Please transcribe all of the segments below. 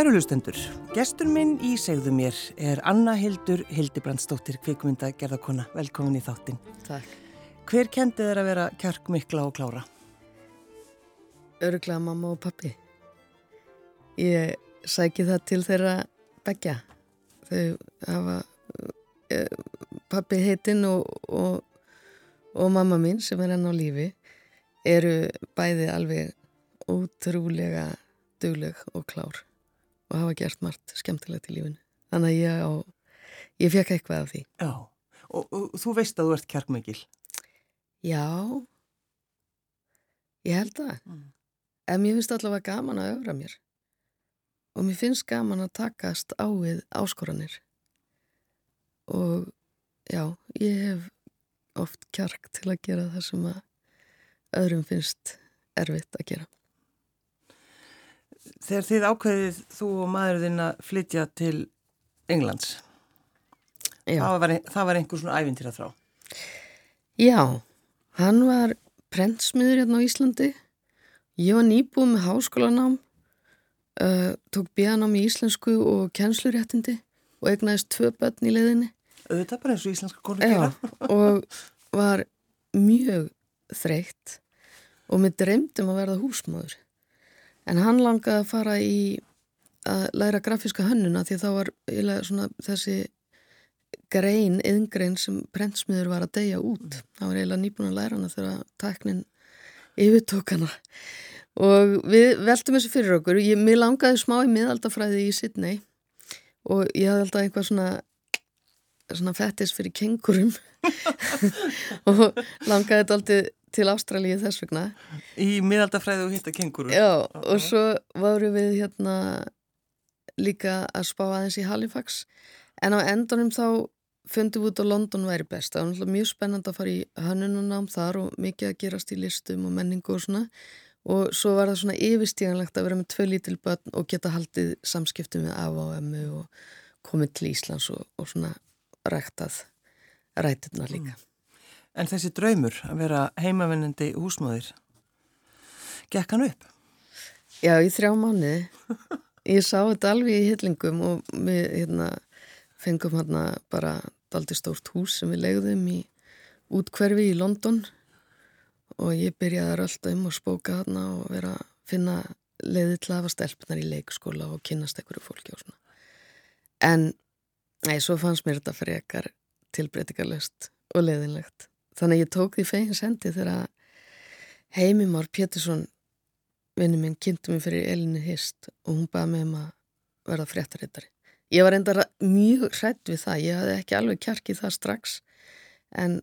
Kæru lustendur, gestur minn í segðu mér er Anna Hildur Hildibrandsdóttir, kvikmynda gerðarkona. Velkomin í þáttin. Takk. Hver kendi þér að vera kjarkmikla og klára? Öruglega mamma og pappi. Ég sæki það til þeirra begja. Þau hafa uh, pappi heitinn og, og, og mamma mín sem er enn á lífi eru bæði alveg ótrúlega dugleg og klár og hafa gert margt skemmtilegt í lífinu. Þannig að ég, á, ég fekk eitthvað af því. Já, og, og þú veist að þú ert kjarkmikil. Já, ég held það. Mm. En mér finnst allavega gaman að öfra mér. Og mér finnst gaman að takast á við áskoranir. Og já, ég hef oft kjark til að gera það sem að öðrum finnst erfitt að gera. Þegar þið ákveðið þú og maðurðinn að flytja til Englands, það var, það var einhver svona ævintýra þrá. Já, hann var prentsmiður hérna á Íslandi. Ég var nýbúið með háskólanám, uh, tók bíanám í íslensku og kennsluréttindi og egnaðist tvö börn í leðinni. Auðvitað bara eins og íslenska konur gera. Og var mjög þreytt og mér dreymdum að verða húsmaður. En hann langaði að fara í að læra grafíska hönnuna því þá var svona, þessi grein, yðngrein sem prentsmiður var að deyja út. Mm. Það var eiginlega nýbúin að læra hana þegar tæknin yfirtók hana. Og við veltum þessu fyrir okkur. Ég, mér langaði smá í miðaldafræði í Sydney og ég hafði alltaf eitthvað svona, svona fettis fyrir kengurum og langaði þetta alltaf til Ástralíu þess vegna. Í miðaldafræðu og hitta kenguru Já, okay. og svo varum við hérna líka að spá aðeins í Halifax. En á endunum þá fundum við út á London væri best. Það var mjög spennand að fara í hannununám þar og mikið að gerast í listum og menningu og svona. Og svo var það svona yfirstíganlegt að vera með tvö lítil börn og geta haldið samskiptum með AFA og MU og komið til Íslands og, og svona ræktað rættirna líka. Mm. En þessi draumur að vera heimavinnandi húsmaður, gekk hann upp? Já, í þrjá mánu. Ég sá þetta alveg í hyllingum og við hérna, fengum hérna bara daldi stórt hús sem við legðum í útkverfi í London og ég byrjaði að rölda um og spóka hérna og vera að finna leiði til að hafa stelpunar í leikskóla og kynast einhverju fólki og svona. En, nei, svo fannst mér þetta frekar tilbreytingarlöst og leiðinlegt. Þannig að ég tók því fegins hendi þegar heimimár Pétursson vinnu minn kynntu mig fyrir Elinu Hist og hún baði mig um að verða fréttarittari. Ég var enda mjög hrætt við það, ég hafði ekki alveg kjarkið það strax en,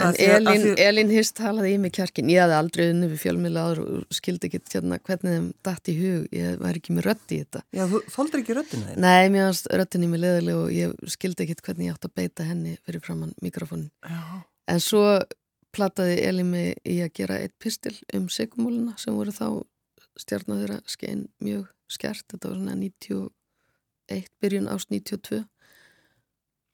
en Elin, því... Elin Hist talaði í mig kjarkin, ég hafði aldrei unni við fjölmiðlaður og skildi ekki hérna, hvernig þeim dætt í hug, ég var ekki með rötti í þetta. Já, þú þóldur ekki röttina þeim? Nei, mér fannst röttinni mig leðileg og ég skildi ekki hvernig ég átt að beita henni fyrir framann mikrofónin. Já. En svo plattaði Elimi í að gera eitt pistil um sigumóluna sem voru þá stjarnaður að skein mjög skert. Þetta var svona 91, byrjun ást 92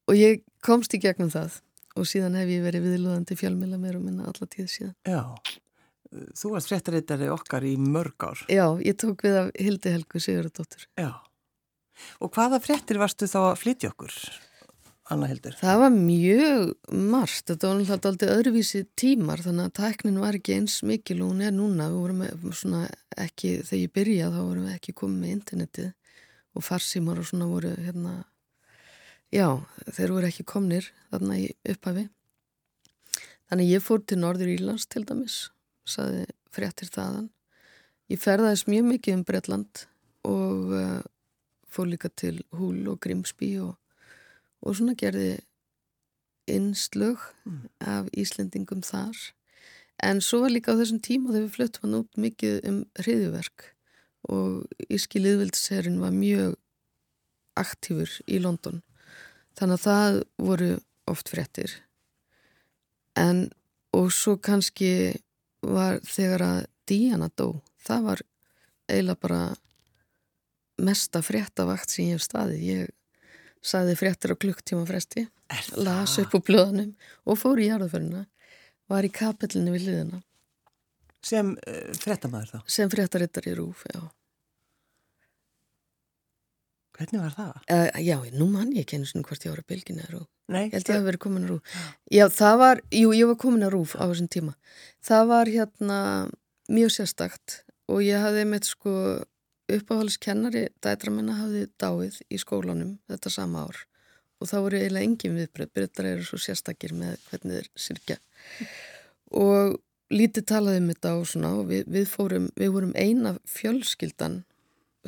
og ég komst í gegnum það og síðan hef ég verið viðlúðandi fjölmila mér og minna alla tíð síðan. Já, þú varst fréttarittari okkar í mörg ár. Já, ég tók við af Hildi Helgu Sigurðardóttur. Já, og hvaða fréttir varstu þá að flytja okkur? Anna Hildur? Það var mjög margt, þetta var náttúrulega aldrei öðruvísi tímar þannig að tæknin var ekki eins mikil og hún er núna, við vorum svona ekki, þegar ég byrjaði þá vorum við ekki komið með internetið og farsímar og svona voru hérna, já, þeir voru ekki komnir þarna í upphafi. Þannig ég fór til Norður Ílands til dæmis, saði fréttir þaðan. Ég ferðaðis mjög mikið um Breitland og uh, fór líka til Húl og Grimsby og og svona gerði innslög mm. af Íslendingum þar. En svo var líka á þessum tíma þegar við fluttum hann út mikið um hriðjuverk og Íski Liðvildsherrin var mjög aktífur í London. Þannig að það voru oft fréttir. En og svo kannski var þegar að Díana dó það var eiginlega bara mesta fréttavakt sem ég hef staðið. Ég saði fréttir á klukktíma fresti las upp á blöðanum og fór í jarðaföruna var í kapellinu við liðina sem uh, fréttamæður þá? sem fréttarittar í Rúf, já Hvernig var það? Uh, já, nú mann ég einu svona hvort ég var að bylgina rú. Nei. Ég held ég að vera komin að rú. Já, það var, jú, ég var komin að rúf á þessum tíma. Það var hérna mjög sérstakt og ég hafði meitt sko uppáhaldskennari, dætra minna hafði dáið í skólanum þetta sama ár. Og það voru eiginlega engin viðbröð, byrjar eru svo sérstakir með hvernig þeir sirkja og lítið talaði um þetta og svona og við, við fórum, við vorum eina fjölskyldan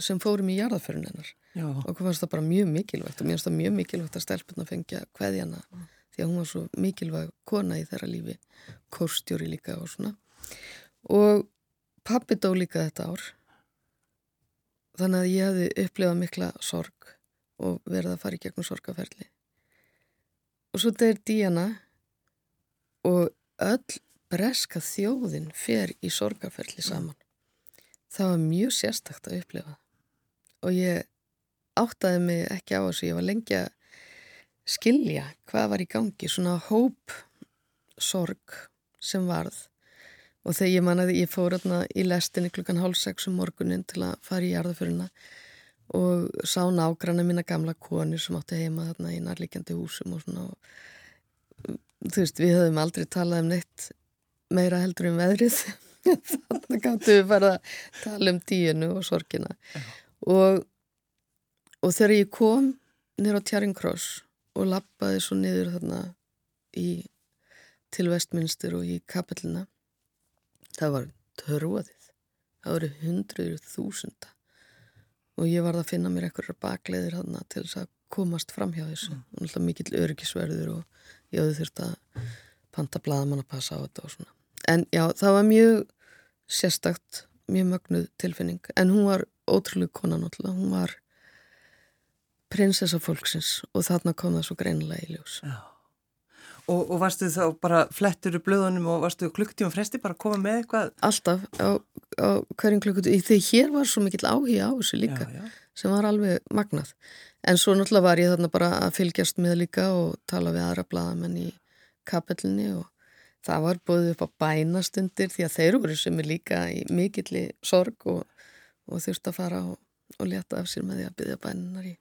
sem fórum í jarðaförun hennar. Já. og hvað fannst það bara mjög mikilvægt og mér finnst það mjög mikilvægt að stelpunna fengja hvaðjana mm. því að hún var svo mikilvæg kona í þeirra lífi, kórstjóri líka og svona. Og pappi dó líka þetta ár þannig að ég hefði upplifað mikla sorg og verið að fara í gegnum sorgaferli og svo þetta er Díana og öll breska þjóðin fer í sorgaferli saman. Það var mjög sérstakt að upplifa. Og ég áttaði mig ekki á þessu, ég var lengi að skilja hvað var í gangi svona hóp sorg sem varð og þegar ég mannaði, ég fór hérna í lestinni klukkan hálf sex um morgunin til að fara í jarðaföruna og sá nágranna mína gamla konir sem átti heima þarna í nærlíkjandi húsum og svona og, þú veist, við höfum aldrei talað um neitt meira heldur um veðrið. Þannig gáttu við bara að tala um díinu og sorkina og, og þegar ég kom nýra á Tjaringkross og lappaði svo niður þarna í til vestminnstur og í kapellina það var törvaðið það voru hundruður þúsunda. Og ég var að finna mér einhverjar bakleðir hana til þess að komast fram hjá þessu. Mm. náttúrulega mikill örgisverður og ég hafði þurft að panta bladamann að passa á þetta og svona. En já, það var mjög sérstakt, mjög mögnuð tilfinning. En hún var ótrúlega kona náttúrulega, hún var prinsessa fólksins og þarna kom það svo greinilega í ljós. Já Og, og varstu þá bara flettur í blöðunum og varstu klukktíma fresti bara að koma með eitthvað? Alltaf á, á hverjum klukkutíma. Þegar hér var svo mikill áhuga á þessu líka já, já. sem var alveg magnað. En svo náttúrulega var ég þarna bara að fylgjast með líka og tala við aðra bladamenn í kapellinni og það var búið upp á bænastundir því að þeir eru sem er líka í mikilli sorg og, og þurft að fara og, og leta af sér með því að byggja bænunar í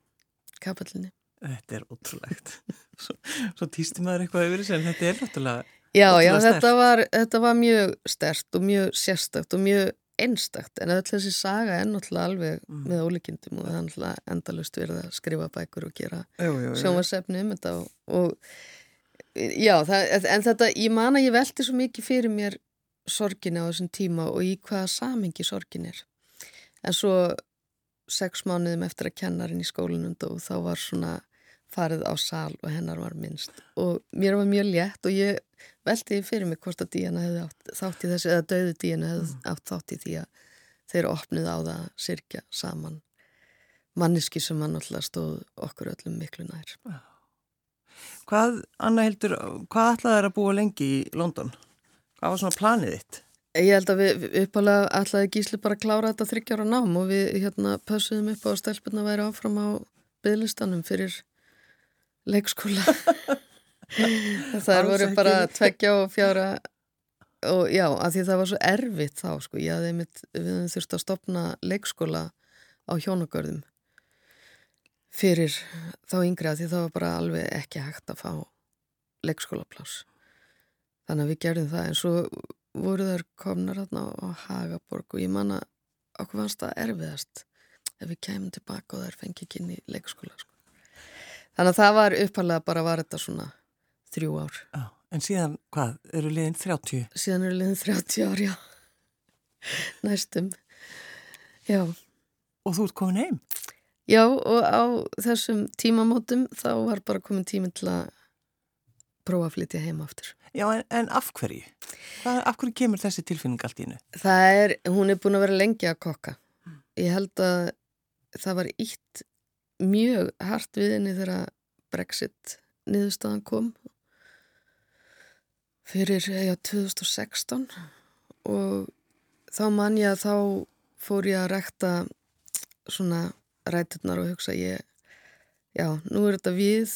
kapellinni. Þetta er ótrúlegt. Svo, svo týsti maður eitthvað yfir þessu en þetta er náttúrulega Já, já, þetta var, þetta var mjög stert og mjög sérstakt og mjög einstakt en öll þessi saga er náttúrulega alveg mm. með ólíkindum og það er náttúrulega endalust verið að skrifa bækur og gera sjómasefni um þetta og, og já, það, en þetta, ég man að ég velti svo mikið fyrir mér sorginni á þessum tíma og í hvaða samingi sorgin er en svo sex mánuðum eftir að kennarinn í skólinund og þá var svona farið á sal og hennar var minnst og mér var mjög létt og ég veldi fyrir mig hvort að díjana hefði átt þátt í þessu eða döðu díjana hefði mm. átt þátt í því að þeir opnið á það að sirkja saman manniski sem hann alltaf stóð okkur öllum miklu nær Hvað, Anna Hildur, hvað ætlaði þær að búa lengi í London? Hvað var svona planið þitt? Ég held að við uppalega ætlaði Gísli bara að klára þetta þryggjára nám og við hérna pössuðum upp á að stelpunna væri áfram á bygglistanum fyrir leikskóla. Það voru bara tveggja og fjára og já, af því það var svo erfitt þá sko, ég hafði mitt við þurfti að stopna leikskóla á hjónagörðum fyrir þá yngri að því það var bara alveg ekki hægt að fá leikskólaplás. Þannig að við gerðum það. En svo voru þær komnar hérna á Hagaborg og ég manna okkur fannst það erfiðast ef við kemum tilbaka og þær fengi í leikskóla sko. Þannig að það var uppalega bara var þetta svona þrjú ár. Já, en síðan hvað, eru liðin 30? Síðan eru liðin 30 ár, já. Næstum, já. Og þú ert komin heim? Já, og á þessum tímamótum þá var bara komin tímin til að prófa að flytja heim aftur. Já, en, en af hverju? Hvað, af hverju kemur þessi tilfinning allt í hennu? Það er, hún er búin að vera lengi að kokka. Ég held að það var ítt mjög hart við henni þegar Brexit niðurstaðan kom. Fyrir já, 2016 og þá man ég að þá fór ég að rekta svona ræturnar og hugsa ég já, nú er þetta við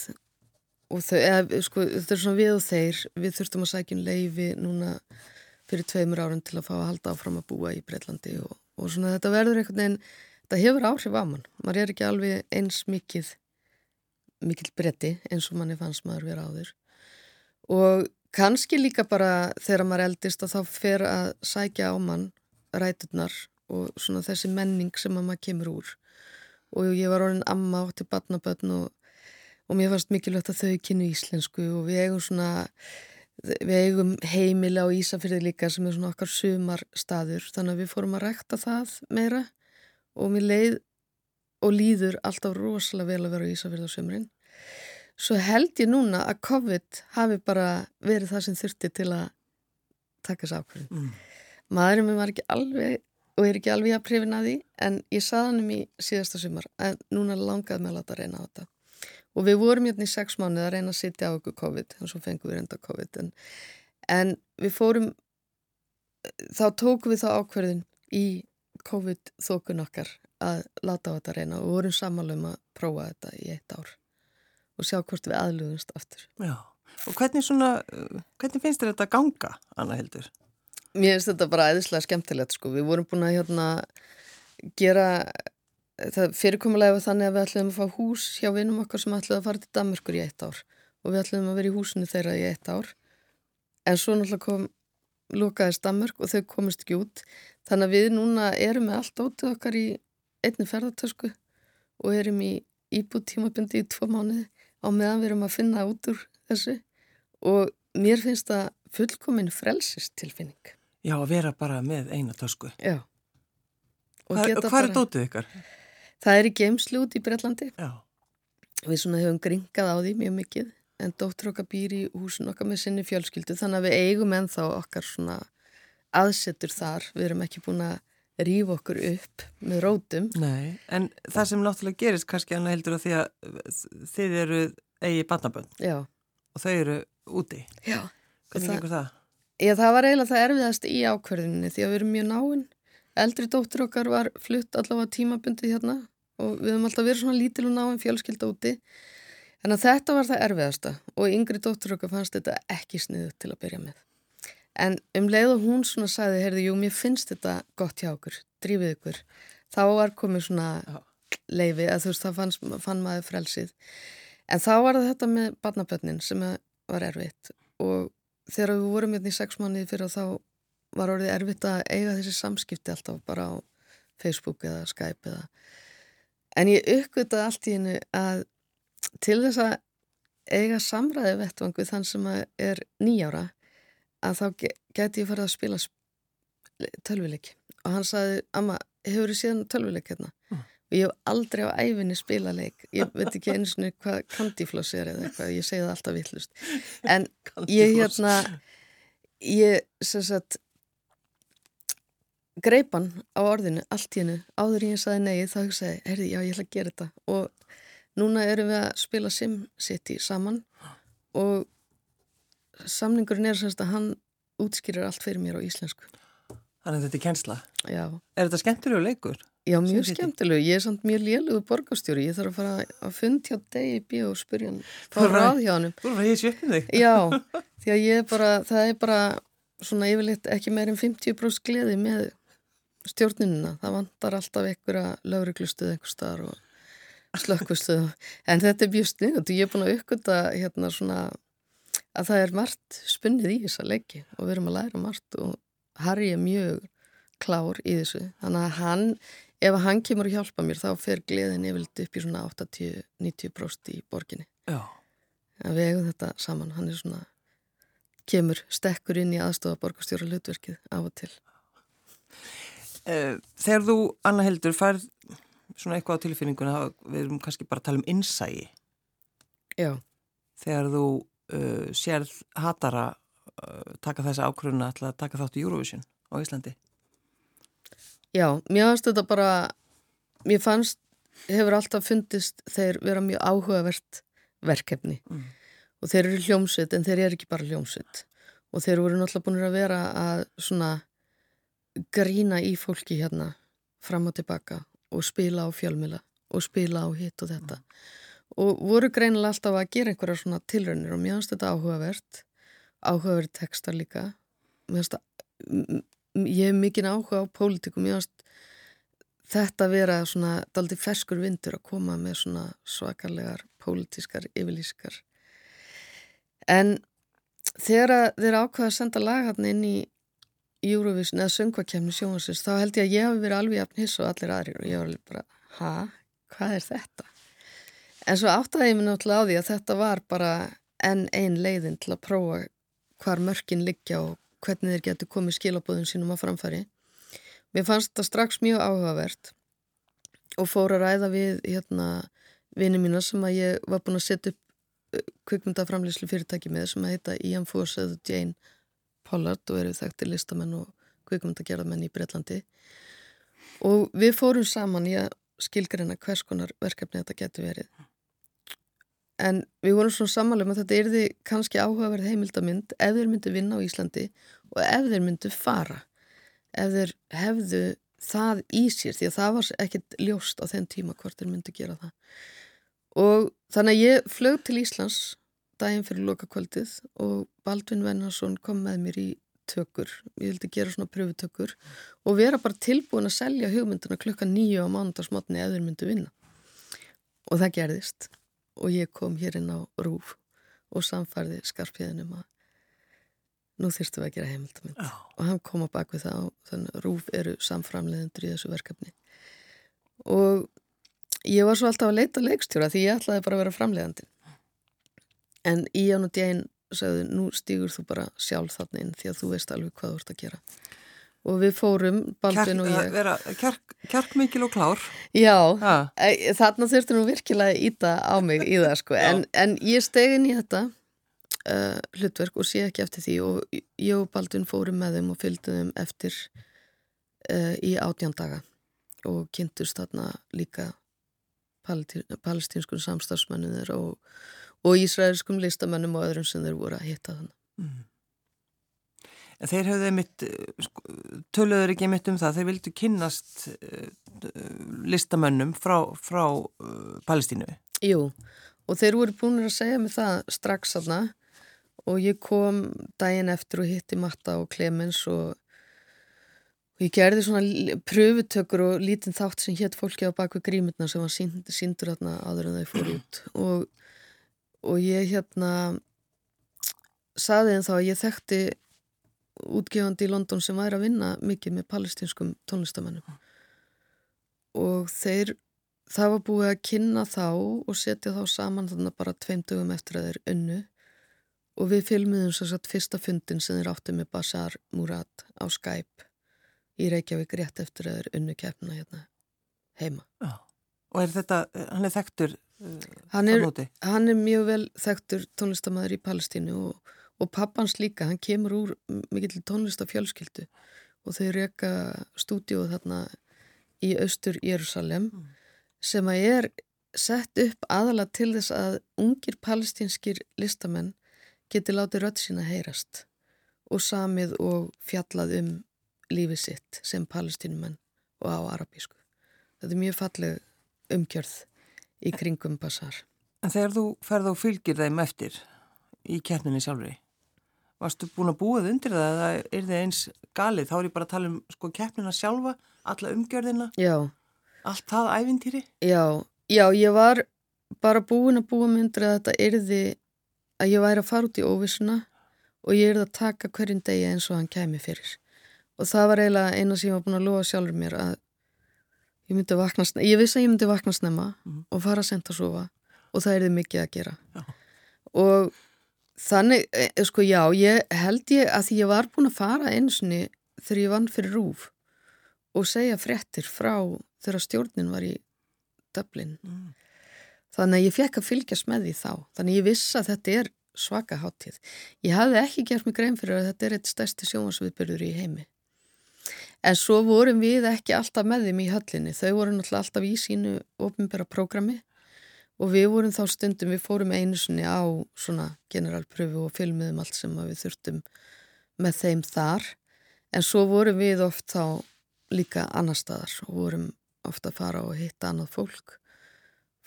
og þau, eða sko, þetta er svona við og þeir. Við þurftum að sækja um leifi núna fyrir tveimur árum til að fá að halda áfram að búa í Breitlandi og, og svona þetta verður einhvern veginn það hefur áhrif á mann. Maður er ekki alveg eins mikið mikil bretti eins og manni fannst maður vera áður. Og kannski líka bara þegar maður eldist að þá fer að sækja á mann ræturnar og svona þessi menning sem maður kemur úr. Og ég var orðin amma átti barnabötn og, og mér fannst mikilvægt að þau kynnu íslensku og við eigum svona við eigum heimila á Ísafyrði líka sem er svona okkar sumar staður þannig að við fórum að rekta það meira og mér leið og líður alltaf rosalega vel að vera á Ísafyrði á sömurinn svo held ég núna að COVID hafi bara verið það sem þurfti til að taka þessu ákveðin mm. maðurinn minn var ekki alveg og er ekki alveg að prefina því en ég saði hann um í síðasta sumar en núna langaði mig að láta reyna á þetta. Og við vorum hérna í sex mánuð að reyna að sitja á okkur COVID og svo fengum við reynda COVID en, en við fórum þá tókum við þá ákverðin í COVID þókun okkar að láta á þetta reyna og vorum samanlum að prófa þetta í eitt ár og sjá hvort við aðluðumst aftur. Já, og hvernig svona, hvernig finnst þér þetta ganga, Anna Hildur? Mér finnst þetta bara eðislega skemmtilegt sko, við vorum búin að hérna gera, það fyrirkomulega þannig að við ætlum að fá hús hjá vinum okkar sem ætlum að fara til Danmarkur í eitt ár og við ætlum að vera í húsinu þeirra í eitt ár en svo náttúrulega kom lúkaðist Danmark og þau komist ekki út þannig að við núna erum með allt ótið okkar í einni ferðartösku og erum í íbútt tímabundi í tvo mánuði á meðan við erum að finna út úr þessu og mér finnst það fullkomin frelsistilfinning. Já, að vera bara með eina tösku. Já. Hvað bara... er dótið ykkar? Það er í geimslu út í Breitlandi. Já. Við svona hefum gringað á því mjög mikið en dóttur okkar býr í húsin okkar með sinni fjölskyldu þannig að við eigum ennþá okkar svona aðsetur þar. Við erum ekki búin að rýfa okkur upp með rótum. Nei, en það sem náttúrulega gerist kannski hann heldur að því að þið eru eigi barnabönd. Og þau eru úti. Já. Hvernig það, gengur það? Já, það var eiginlega það erfiðast í ákverðinni því að við erum mjög náinn. Eldri dóttur okkar var flutt allavega tímabundið hérna og við höfum alltaf verið svona lítil og náinn fjölskylda úti. En þetta var það erfiðasta og yngri dóttur okkar fannst þetta ekki sniðu til að byrja með. En um leið og hún svona sagði, heyrðu, jú, mér finnst þetta gott hjá okkur, drífið ykkur. Þá var komið svona leifi, að þú veist, þá fann, fann maður frelsið. En þá var þetta með barnabönnin sem var erfitt og þegar við vorum hérna í sex manni fyrir þá var orðið erfitt að eiga þessi samskipti alltaf bara á Facebook eða Skype eða. En ég uppgötaði allt í hennu að til þess að eiga samræði vettvangu þann sem er nýjára að þá geti ég farið að spila tölvileik og hann saði, Amma, hefur þið síðan tölvileik hérna? Mm. og ég hef aldrei á æfinni spila leik, ég veit ekki eins og hvað kandifloss er eða eitthvað, ég segi það alltaf vittlust en ég hérna ég sem sagt greipan á orðinu allt hennu, áður ég saði nei þá hugsaði, herði, já ég ætla að gera þetta. Og núna erum við að spila SimCity saman og samningurinn er semst að hann útskýrir allt fyrir mér á íslensku. Þannig að þetta er kjensla? Já. Er þetta skemmtilegu leikur? Já, mjög skemmtilegu. Ég er samt mjög lélugu borgastjóri. Ég þarf að fara að fund hjá degi bí og spyrja hann. Hann. Þú erum að ég sjöfnum þig. Já, því að ég er bara, það er bara svona yfirleitt ekki meir en 50% gleði með stjórnununa. Það vantar alltaf einhverja lauruglustuð einhver starf og slökkustuð. En þetta er mjög snið og ég er búin að uppgöta hérna svona að það er margt spunnið í þessa leiki og við erum að læra margt og Harry er mjög klár í þessu. Þannig að hann, ef hann kemur að hjálpa mér þá fer gleðin yfirlega upp í svona 80-90% í borginni. Já. Að við eigum þetta saman, hann er svona kemur stekkur inn í aðstofa borgastjóra hlutverkið af og til. Eh, Þegar þú, Anna Heldur, færð svona eitthvað á tilfinninguna, við erum kannski bara að tala um innsægi Já. Þegar þú uh, sérð hatara uh, taka þessa ákvöruna að taka þátt í Eurovision á Íslandi? Já, mér fannst þetta bara, mér fannst, hefur alltaf fundist þeir vera mjög áhugavert verkefni. Mm. og þeir eru hljómsveit en þeir eru ekki bara hljómsveit. Og þeir voru náttúrulega búin að vera að svona grína í fólki hérna fram og tilbaka og spila á fjölmila og spila á hitt og þetta. Mm og voru greinilega alltaf að gera einhverja svona tilraunir og mér finnst þetta áhugavert áhugavert textar líka. Mér finnst að ég hef mikinn áhuga á pólitíkum, mér finnst þetta vera svona daldi ferskur vindur að koma með svona svakarlegar pólitískar yfirlýskar en þegar þeir ákvaða að senda lagarni inn í Eurovision eða söngvakefni sjónvarsins þá held ég að ég hafi verið alveg jafn hiss og allir aðrir og ég var alveg bara, ha, hvað er þetta? En svo áttaði ég mér náttúrulega á því að þetta var bara enn einn leiðin til að prófa hvar mörkin liggja og hvernig þeir getur komið skilabóðum sínum á framfæri. Mér fannst þetta strax mjög áhugavert og fór að ræða við hérna vinið mína sem að ég var búin að setja upp uh, kvikmyndaframlýslu fyrirtæki með sem að heita Ian Foss eða Jane Pollard og eru þekkti listamenn og kvikmyndagerðamenn í Breitlandi og við fórum saman í að skilgreina hvers konar verkefni þetta getur verið. En við vorum svona samanlega um þetta er því kannski áhugaverð heimildamind ef þeir myndu vinna á Íslandi og ef þeir myndu fara. Ef þeir hefðu það í sér því að það var ekkert ljóst á þenn tíma hvort þeir myndu gera það. Og þannig að ég flög til Íslands daginn fyrir lokakvöldið og Baldvin Vennarsson kom með mér í tökur, ég vildi gera svona pröfutökur og vera bara tilbúin að selja hugmynduna klukka nýju á mánundagsmotni eða þeir myndi vinna. Og það gerðist og ég kom hér inn á Rúf og samfærði skarpiðinum að nú þýrstum við að gera heimildamind. Oh. og hann kom á bakvið það og þannig að Rúf eru samframleðendur í þessu verkefni. Og ég var svo alltaf að leita leikstjóra því ég ætlaði bara að vera framleðandi en Ían og Djæn sagðu nú stýgur þú bara sjálf þarna inn því að þú veist alveg hvað þú ert að gera. Og við fórum, Baldvin og ég. vera, kjark, Kjarkmikil og klár. Já, e, þarna þurftu nú virkilega íta á mig í það sko. En, en ég stegin í þetta uh, hlutverk og sé ekki eftir því og ég og Baldvin fórum með þeim og fylgdu þeim eftir uh, í átjandaga og kynntust þarna líka palestínskunn samstagsmennir og og ísraelskum listamennum og öðrum sem þeir voru að hitta þannig. Mm. En þeir höfðu mitt, sko, töluður ekki mitt um það, þeir vildu kynnast uh, listamennum frá, frá uh, Palestínu. Jú, og þeir voru búin að segja mig það strax aðna og ég kom daginn eftir og hitti Matta og Clemens og og ég gerði svona pröfutökur og lítinn þátt sem hétt fólki á bakvið grímurna sem var síndur aðna aður en þau fór út og og ég hérna saði en þá að ég þekkti útgefandi í London sem væri að vinna mikið með palestinskum tónlistamennum og þeir það var búið að kynna þá og setja þá saman þannig bara tveim dögum eftir að þeir önnu og við filmiðum svo satt fyrsta fundin sem þeir átti með Basar Murad á Skype í Reykjavík rétt eftir að þeir önnu keppna hérna heima. Já. og er þetta, hann er þekktur hann er, hann er mjög vel þekktur tónlistamæður í Palestínu og, og pappans líka, hann kemur úr mikill tónlistafjölskyldu og þau reyka stúdíu þarna í austur Jérúsalem mm. sem að er sett upp aðala til þess að ungir palestínskir listamenn geti látið rött sína heyrast og samið og fjallað um lífið sitt sem palestínumenn og á arabísku. Þetta er mjög falleg umgjörð í kringum basar. En þegar þú ferð og fylgir þeim eftir í kjærninni sjálfri, varstu búin að búið undir það eða er þið eins galið? Þá er ég bara að tala um sko kjærnina sjálfa, alla umgjörðina, já. allt það ævintýri? Já, já, ég var bara búin að búa mig undir að þetta erði að ég væri að fara út í óvissuna og ég erði að taka hverjum degi eins og hann kemi fyrir. Og það var eiginlega eina sem ég var búin að lofa sjálfur mér að Ég myndi vakna, ég vissi að ég myndi vakna snemma mm. og fara að senda að sofa og það er þið mikið að gera. Já. Og þannig, e, e, sko já, ég held ég að því ég var búin að fara einsinni þegar ég vann fyrir rúf og segja frettir frá þegar stjórnin var í Dublin. Mm. Þannig að ég fekk að fylgjast með því þá. Þannig ég vissi að þetta er svaka hátíð. Ég hafði ekki gert mig grein fyrir að þetta er eitt stærsti sjónasviðbyrður í heimi. En svo vorum við ekki alltaf með þeim í höllinni. Þau voru náttúrulega alltaf í sínu ofinbæra prógrami og við vorum þá stundum, við fórum einu sinni á svona generalpröfu og filmiðum allt sem við þurftum með þeim þar. En svo vorum við oft þá líka annar staðar og vorum ofta að fara og hitta annað fólk,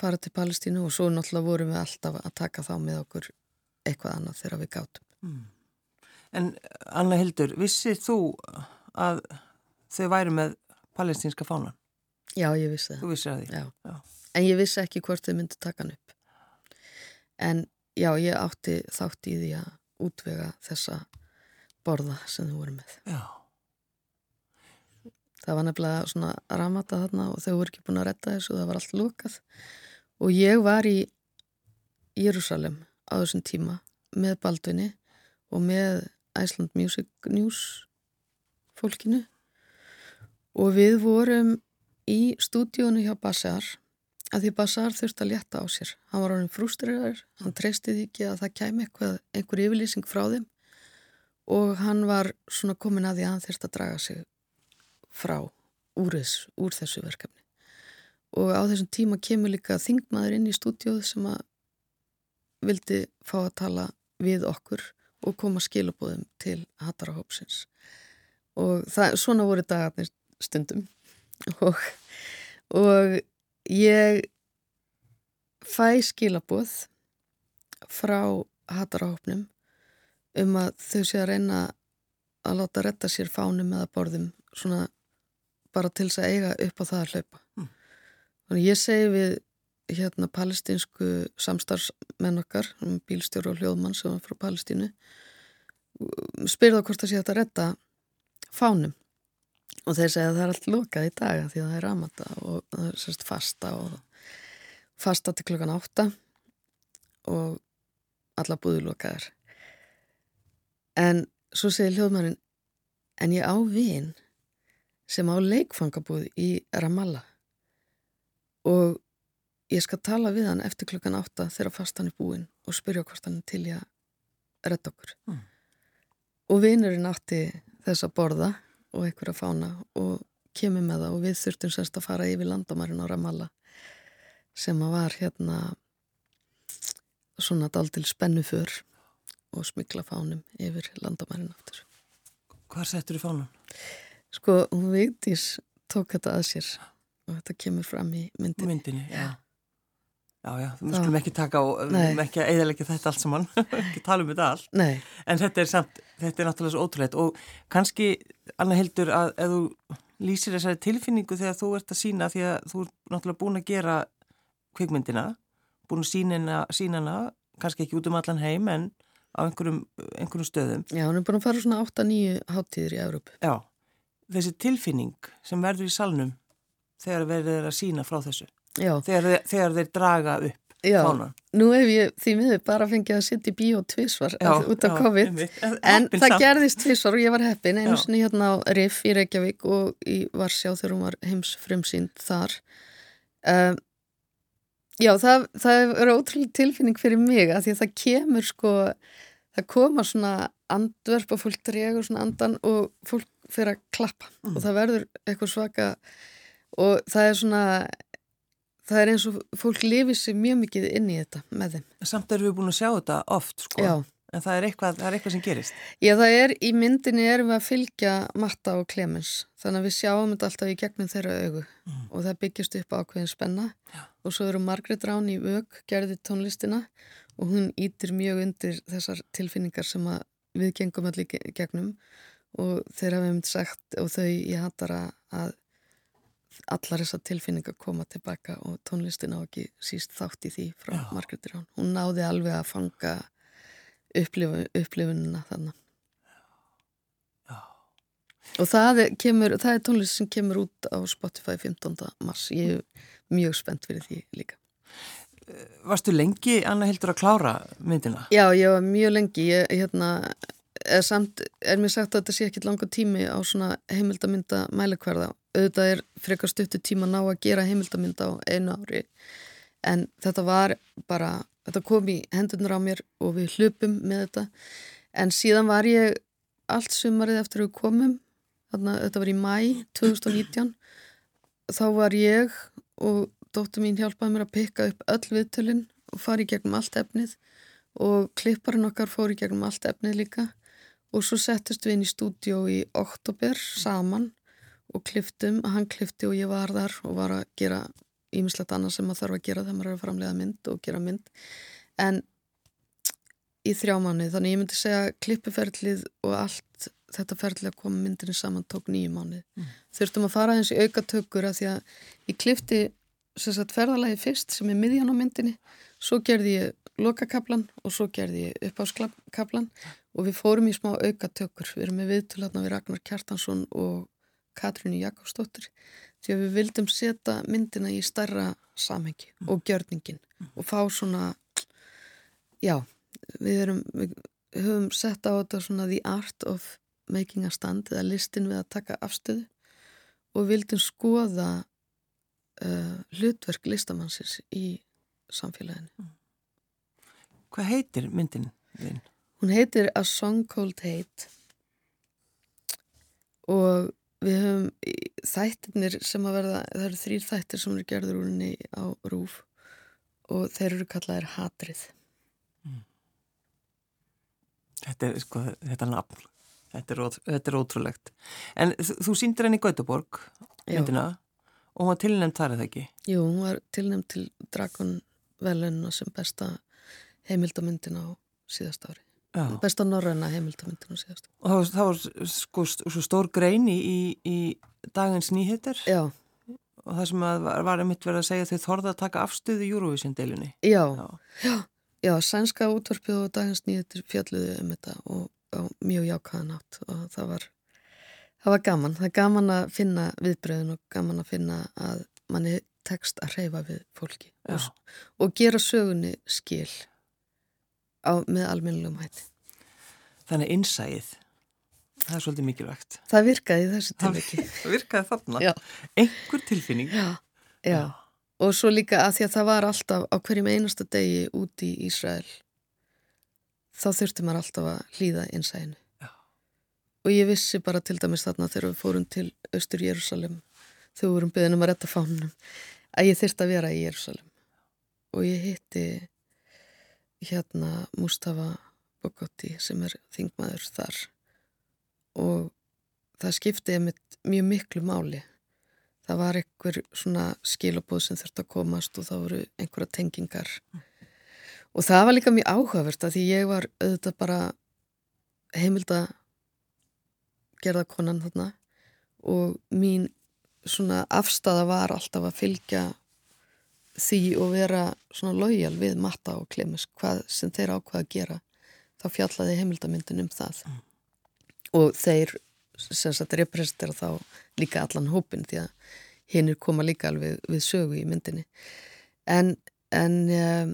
fara til Palestínu og svo náttúrulega vorum við alltaf að taka þá með okkur eitthvað annað þegar við gátum. Mm. En Anna Hildur, vissið þú að þau væri með palestinska fánan? Já, ég vissi það. Þú vissir að því? Já. Já. En ég vissi ekki hvort þau myndi taka hann upp. En já, ég átti þátt í því að útvega þessa borða sem þau voru með. Já. Það var nefnilega svona ramata þarna og þau voru ekki búin að retta þessu og það var allt lukað. Og ég var í Jérúsalem á þessum tíma með Baldvinni og með Iceland Music News fólkinu og við vorum í stúdíónu hjá Bassar að því Bassar þurfti að létta á sér. Hann var ánum frústriðar, hann treysti því ekki að það kæmi eitthvað, einhver yfirlýsing frá þeim og hann var svona komin að því að hann þurfti að draga sig frá úr, þess, úr þessu verkefni. Og á þessum tíma kemur líka þingmaður inn í stúdíóð sem að vildi fá að tala við okkur og koma skilabóðum til Hattarahópsins. Og það, svona voru dagarnir stundum og, og ég fæ skilabóð frá Hattarahópnum um að þau sé að reyna að láta retta sér fánum eða borðum svona bara til þess að eiga upp á það að hlaupa. Mm. Þannig ég segi við hérna palestinsku samstarfsmenn okkar, bílstjóru og hljóðmann sem var frá Palestínu, spyrða hvort það sé að retta fánum og þeir segja að það er allt lokað í daga því að það er ramata og það er sérst fasta og fasta til klokkan átta og alla búðu lokaðar. En svo segir hljóðmannin, en ég á vinn sem á leikfangabúð í Ramallah og ég skal tala við hann eftir klukkan átta þegar fastan er búinn og spyrja hvort hann er til ég að redda okkur. Mm. Og vinnurinn átti þess að borða og einhverja fána og kemur með það og við þurftum semst að fara yfir landamærin á Ramallah sem að var hérna svona daldil spennuför og smikla fánum yfir landamærin aftur. Hvar settur þú fánan? Sko, hún Vigdís tók þetta að sér og þetta kemur fram í myndinni. Myndinni, já. Já, já, við skulum ekki taka og við skulum ekki að eðalegja þetta allt saman, ekki tala um þetta allt. Nei, En þetta er samt, þetta er náttúrulega svo ótrúleitt og kannski, Anna Hildur, að ef þú lýsir þessari tilfinningu þegar þú ert að sína því að þú ert náttúrulega búin að gera kvikmyndina, búin að sína hana, kannski ekki út um allan heim en á einhverjum, einhverjum stöðum. já, hún er búin að fara svona 8-9 háttíður í Európu. Já, þessi tilfinning sem verður í salnum þegar verður að sína frá þessu, þegar, þegar þeir draga upp já, fánan. nú hef ég því miður bara fengið að sitja í bíó tvísvar út af COVID. einmitt. En Heppin það samt. gerðist tvísvar og ég var heppin einu sinni hérna á Riff í Reykjavík og í Varsjá þegar hún var heims frumsýnd þar. Um, já, það, það er ótrúlega tilfinning fyrir mig að því að það kemur sko, það koma svona andverp og fólk dregur svona andan og fólk fyrir að klappa Mm. og það verður eitthvað svaka og það er svona, það er eins og fólk lifir sér mjög mikið inn í þetta með þeim. Samt erum við búin að sjá þetta oft, sko. Já. En það er eitthvað, það er eitthvað sem gerist. Já, það er, í myndinni erum við að fylgja Matta og Clemens, þannig að við sjáum þetta alltaf í gegnum þeirra augu Mm. og það byggjast upp ákveðin spenna Já. og svo eru Margrét Rán í vög, gerði tónlistina og hún ítir mjög undir þessar tilfinningar sem við gengum allir í gegnum og þeir hafa mynd sagt og þau ég hattar að allar þessar tilfinningar koma tilbaka og tónlistin á ekki síst þátt í því frá Já. Margrét Rán. Hún náði alveg að fanga upplifun, upplifunina þannig. Já. Og það er, kemur, það er tónlist sem kemur út á Spotify 15. mars. Ég er mjög spennt fyrir því líka. Varstu lengi, Anna Hildur, að klára myndina? Já, ég var mjög lengi. Ég, hérna, er, samt, er mér sagt að þetta sé ekkit langa tími á svona heimildamynda mælikvarða. Auðvitað er frekar stuttu tíma ná að gera heimildamynda á einu ári. En þetta var bara, þetta kom í hendurnar á mér og við hlupum með þetta. En síðan var ég allt sumarið eftir að við komum, þarna, þetta var í mæ 2019, þá var ég og dóttur mín hjálpaði mér að pikka upp öll viðtölinn og fara í gegnum allt efnið og klipparinn okkar fór í gegnum allt efnið líka og svo settist við inn í stúdíó í oktober saman og kliftum, hann klifti og ég var þar og var að gera ímislegt annað sem maður þarf að gera þegar maður er að framlega mynd og gera mynd en í þrjá manni, þannig ég myndi segja klippuferlið og allt þetta ferðilega að koma myndinni saman tók nýju mánuð. Mm. Þurftum að fara eins í aukatökur að því að ég klifti sagt, ferðalagi fyrst sem er miðjan á myndinni, svo gerði ég lokakablan og svo gerði ég uppáskablan og við fórum í smá aukatökur. Við erum með viðtulatna við Ragnar Kjartansson og Katrínu Jakobsdóttir því að við vildum setja myndina í starra samhengi mm. og gjörningin mm. og fá svona, já, við erum, við höfum sett á þetta svona the art of making a stand eða listin við að taka afstöðu og vildum skoða uh, hlutverk listamannsins í samfélaginu. Mm. Hvað heitir myndin þinn? Hún heitir A Song Called Hate og við höfum þættirnir sem að verða, það eru þrýr þættir sem eru gerður úr henni á rúf og þeir eru kallaðir hatrið. Mm. Þetta er sko, þetta er nafn. Þetta er, þetta er ótrúlegt. En þú síndir henni í Gautaborg, myndina, og hún var tilnæmt þar eða ekki? Jú, hún var tilnæmt til Dragon Velena sem besta heimildamyndin á síðast ári. Besta norræna heimildamyndin á síðast. Og það var, það var sko svo stór greini í, í dagins nýhittir? Já. Og það sem var, var einmitt verið að segja þau þorða að taka afstöðu í Eurovision-deilunni? Já, já. já. Sænska útvarpið og dagins nýðir fjalluði um þetta og, og mjög jákaðan átt og það var, það var gaman. Það er gaman að finna viðbröðin og gaman að finna að manni tekst að reyfa við fólki og, og gera sögunni skil á, með almennilegum hætti. Þannig innsæðið, það er svolítið mikilvægt. Það virkaði þessu tilviki. Það virkaði þarna. Já. Einhver tilfinning. Já, já. já og svo líka að því að það var alltaf á hverjum einasta degi úti í Ísrael þá þurfti maður alltaf að hlýða einsæðinu og ég vissi bara til dæmis þarna þegar við fórum til Östur Jérúsalem þegar við vorum byggðin um að retta fánunum að ég þurfti að vera í Jérúsalem og ég hitti hérna Mustafa Bogotti sem er þingmaður þar. Og það skipti mjög miklu máli. Það var einhver svona skilabóð sem þurfti að komast og það voru einhverja tengingar. Og það var líka mjög áhugavert að því ég var auðvitað bara heimilda gerða konan þarna. Og mín svona afstafa var alltaf að fylgja því og vera svona lojal við matta og klemis hvað sem þeir ákvaða að gera þá fjallaði heimildamyndin um það. Mm. og þeir sem sagt representera þá líka allan hópin því að hinn er koma líka alveg við sögu í myndinni. En, en um,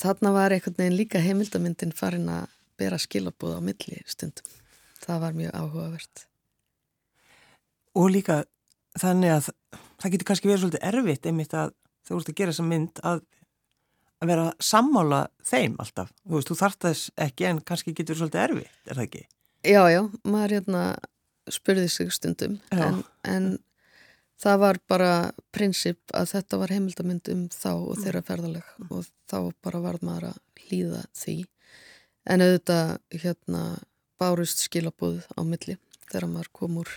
þarna var einhvern veginn líka heimildamyndin farin að bera skilabúð á milli stundum. Það var mjög áhugavert. Og líka þannig að það getur kannski verið svolítið erfitt einmitt að þú ert að gera þessa mynd að að vera að sammála þeim alltaf. Þú veist, þú þart þess ekki en kannski getur svolítið erfitt, er það ekki? Já, já, maður hérna spurði sig stundum en, en það var bara prinsip að þetta var heimildamind um þá og þeirra ferðaleg og þá bara var maður að hlýða því en auðvitað hérna bárust skilabúð á milli þegar maður kom úr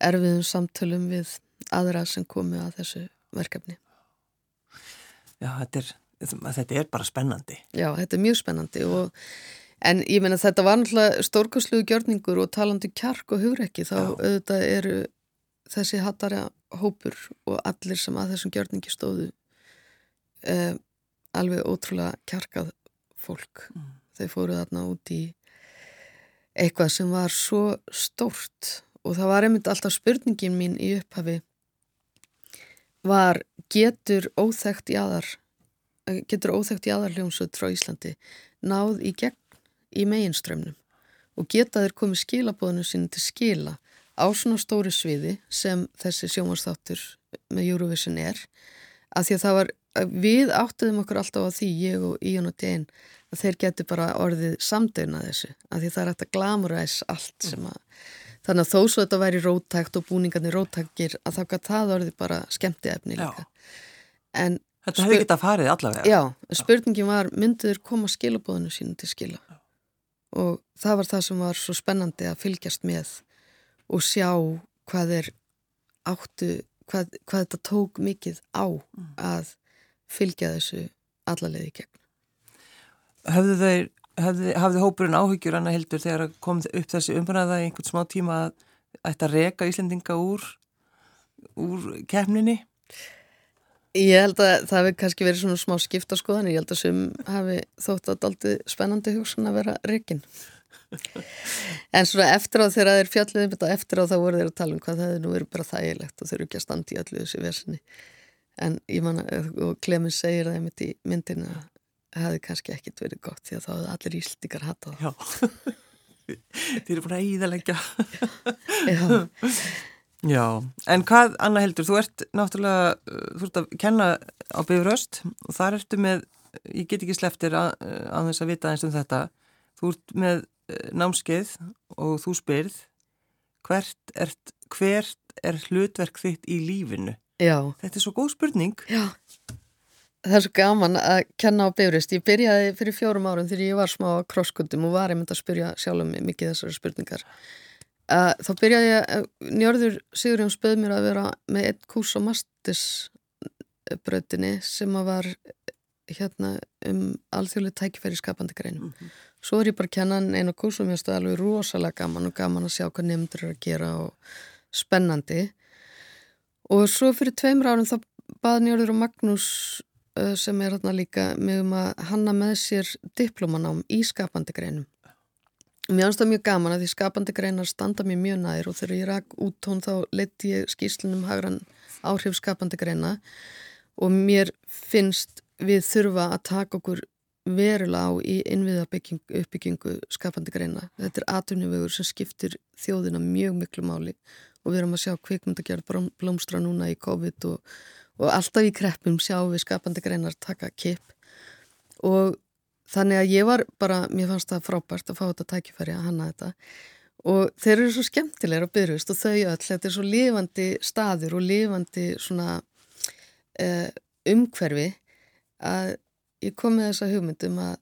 erfiðum samtölum við aðra sem komi að þessu verkefni Já, þetta er, þetta er bara spennandi Já, þetta er mjög spennandi og En ég menna þetta var náttúrulega stórkosluðu gjörningur og talandi kjark og hugrekki þá Já. auðvitað eru þessi hattara hópur og allir sem að þessum gjörningi stóðu eh, alveg ótrúlega kjarkað fólk. Mm. Þau fóruð þarna út í eitthvað sem var svo stórt og það var einmitt alltaf spurningin mín í upphafi var getur óþægt í aðar getur óþægt í aðarljónsut frá Íslandi náð í gegn í meginströmmnum og geta þeir komið skilabóðinu sinni til skila á svona stóri sviði sem þessi sjómanstáttur með Eurovision er. Að því að það var, við áttuðum okkur alltaf á því, ég og Íon og Dein að þeir geti bara orðið samdöina þessu, að því það er hægt að glamuræs allt sem að, þannig að þó svo þetta væri róttækt og búningarnir róttækir að þá gæti það orðið bara skemmti efni líka. En Þetta hefði getið að farið allavega. Já, spurningin var, mynduður koma skilabóðinu sínu til skila? og það var það sem var svo spennandi að fylgjast með og sjá hvað er áttu, hvað, hvað þetta tók mikið á mm. að fylgja þessu allarleiði gegn. Höfðu þeir, hafði, hafði hópurinn áhyggjur annað heldur þegar kom upp þessi umræða í einhvern smá tíma að ætti að reka Íslendinga úr, úr kemninni? Ég held að það hefði kannski verið svona smá skiptaskoðan, ég held að sem hafi þótt að daldi spennandi hugsun að vera rekin. En svona eftir á þegar þeir fjalliði um eftir á þá voru þeir að tala um hvað það hefði nú verið bara þægilegt og þeir eru ekki að standa í allu þessi versinni. En ég manna, og Clemens segir það í myndinu að það hefði kannski ekkit verið gott því að þá hefði allir á það. Já, þeir eru búin að íðalegja. Já. Já, en hvað, Anna Heldur, þú ert náttúrulega, þú ert að kenna á Bifröst og þar ertu með, ég get ekki sleftir að, að þess að vita eins um þetta, þú ert með eh, námskeið og þú spyrð, hvert er, hvert er hlutverk þitt í lífinu? Já. Þetta er svo góð spurning. Já, það er svo gaman að kenna á Bifröst. Ég byrjaði fyrir fjórum árum þegar ég var smá á krosskundum og var einmitt að spyrja sjálf um mikið þessari spurningar. Uh, þá byrjaði ég, Njörður Sigurjón spöð mér að vera með einn kús á mastisbröðinni sem að var hérna um alþjóðlega tækifæri skapandi greinum. Mm -hmm. Svo er ég bara að kenna einu kús og mér stöði alveg rosalega gaman og gaman að sjá hvað nefndur er að gera og spennandi. Og svo fyrir tveimur árum þá baði Njörður og Magnús sem er hérna líka með um að hanna með sér diplomanám í skapandi greinum. Mér finnst það mjög gaman að því skapandi greinar standa mér mjög nær og þegar ég rak út tón þá leti ég skýslunum hagran áhrif skapandi greina og mér finnst við þurfa að taka okkur verulega á í innviða uppbyggingu skapandi greina. Þetta er atvinnuvegur sem skiptir þjóðina mjög miklu máli og við erum að sjá kvikmyndagjörð blómstra núna í COVID og, og alltaf í kreppum sjáum við skapandi greinar taka kipp. Og Þannig að ég var bara, mér fannst það frábært að fá þetta tækifæri að hanna þetta. Og þeir eru svo skemmtilegur á byrjust og þau öll, þetta er svo lifandi staður og lifandi svona uh, umhverfi að ég kom með þessa hugmyndum að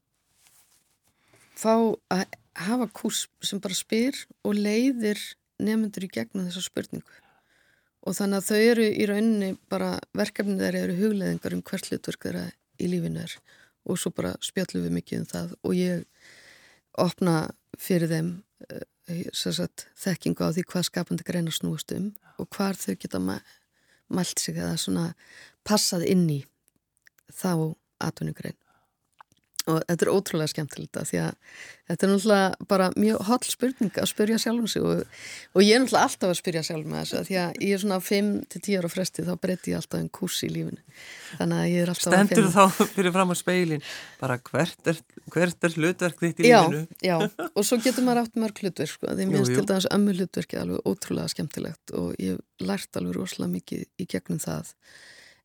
fá að hafa kurs sem bara spyr og leiðir nefnendur í gegnum þessa spurningu. Og þannig að þau eru í rauninni bara verkefnið þeirra eru hugleðingar um hvert hlutverk þeirra í lífinu er. Og svo bara spjallum við mikið um það og ég opna fyrir þeim uh, sagt, þekkingu á því hvað skapandi greina snúast um og hvar þau geta mælt sig eða svona passað inn í þá atvinnugrein og þetta er ótrúlega skemmtilegt því að þetta er náttúrulega bara mjög holl spurning að spyrja sjálfum sig. Og, og ég er náttúrulega alltaf að spyrja sjálf með þessu því að ég er svona 5-10 ára fresti þá breytti ég alltaf einn kurs í lífinu. Þannig að ég er alltaf Stendur þá fyrir fram á speilin bara hvert er, hvert er hlutverk þitt í já, lífinu? Já, og svo getur maður átt mörg hlutverk sko, því minnst til dæmis ömmu hlutverki alveg ótrúlega skemmtilegt og ég lært alveg rosalega mikið í gegnum það.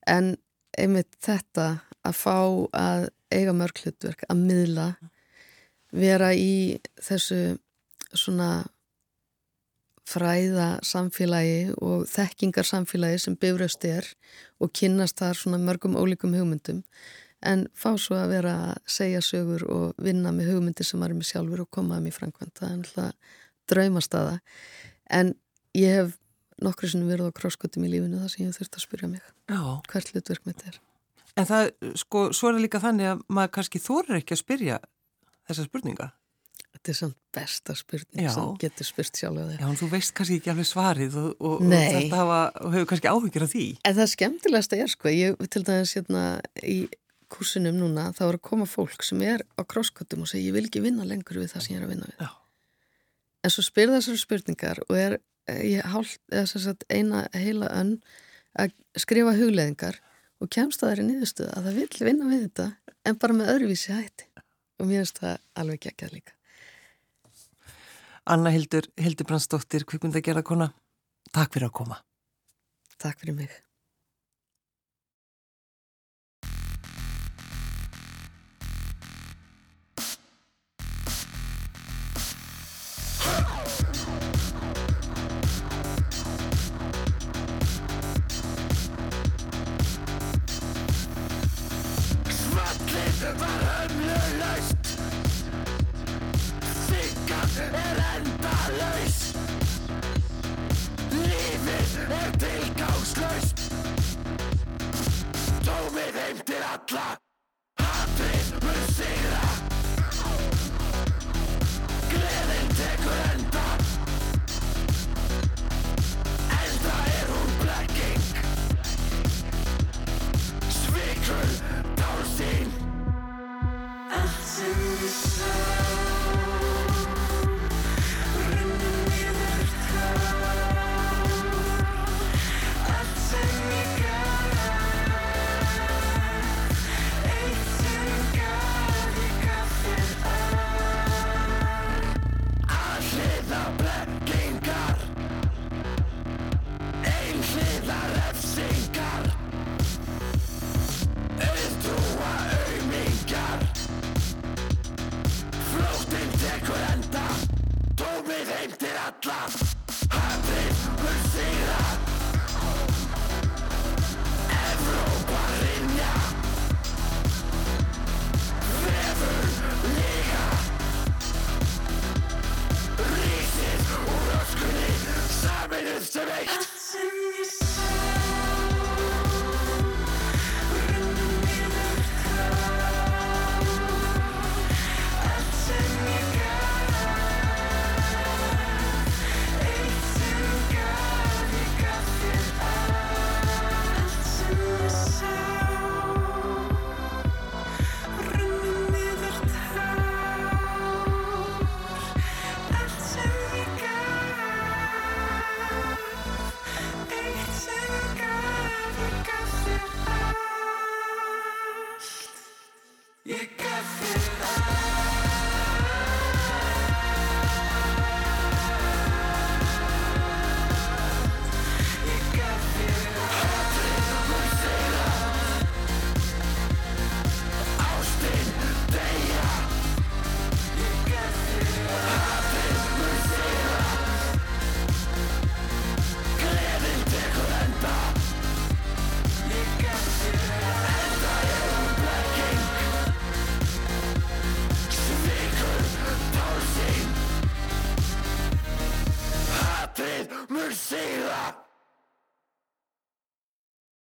En einmitt þetta að fá að eiga mörg hlutverk, að miðla vera í þessu svona fræða samfélagi og þekkingar samfélagi sem bifröst er og kynnast þar svona mörgum ólíkum hugmyndum en fá svo að vera að segja sögur og vinna með hugmyndir sem varum í sjálfur og komaðum í framkvæmt það er alltaf draumastaða. En ég hef nokkru sem verið á krosskutum í lífinu þar sem ég þurft að spyrja mig. Já. hvert hlutverk mitt er En það, sko, svo er það líka þannig að maður kannski þorir ekki að spyrja þessa spurninga. Þetta er samt besta spurning Já. sem getur spurt sjálf Já, en þú veist kannski ekki alveg svarið og, og, þetta hafa, hefur kannski áhyggjur af því. En það skemmtilegasta er sko, ég til dæmis hérna í kursinum núna, þá er að koma fólk sem er á krosskottum og segja ég vil ekki vinna lengur við það sem ég er að vinna við. Já. En svo spyr þessar spurningar og er ég hálf, eða sem sagt eina heila önn að skrifa hugleðingar og kemst að það er niðurstuða að það vill vinna við þetta en bara með öðruvísi hætti og mér finnst það alveg geggjað líka. Anna Hildur, Hildur Brandsdóttir, kvikmynda gera kona, takk fyrir að koma. Takk fyrir mig. mig heim til alla. Hatrið mun sigra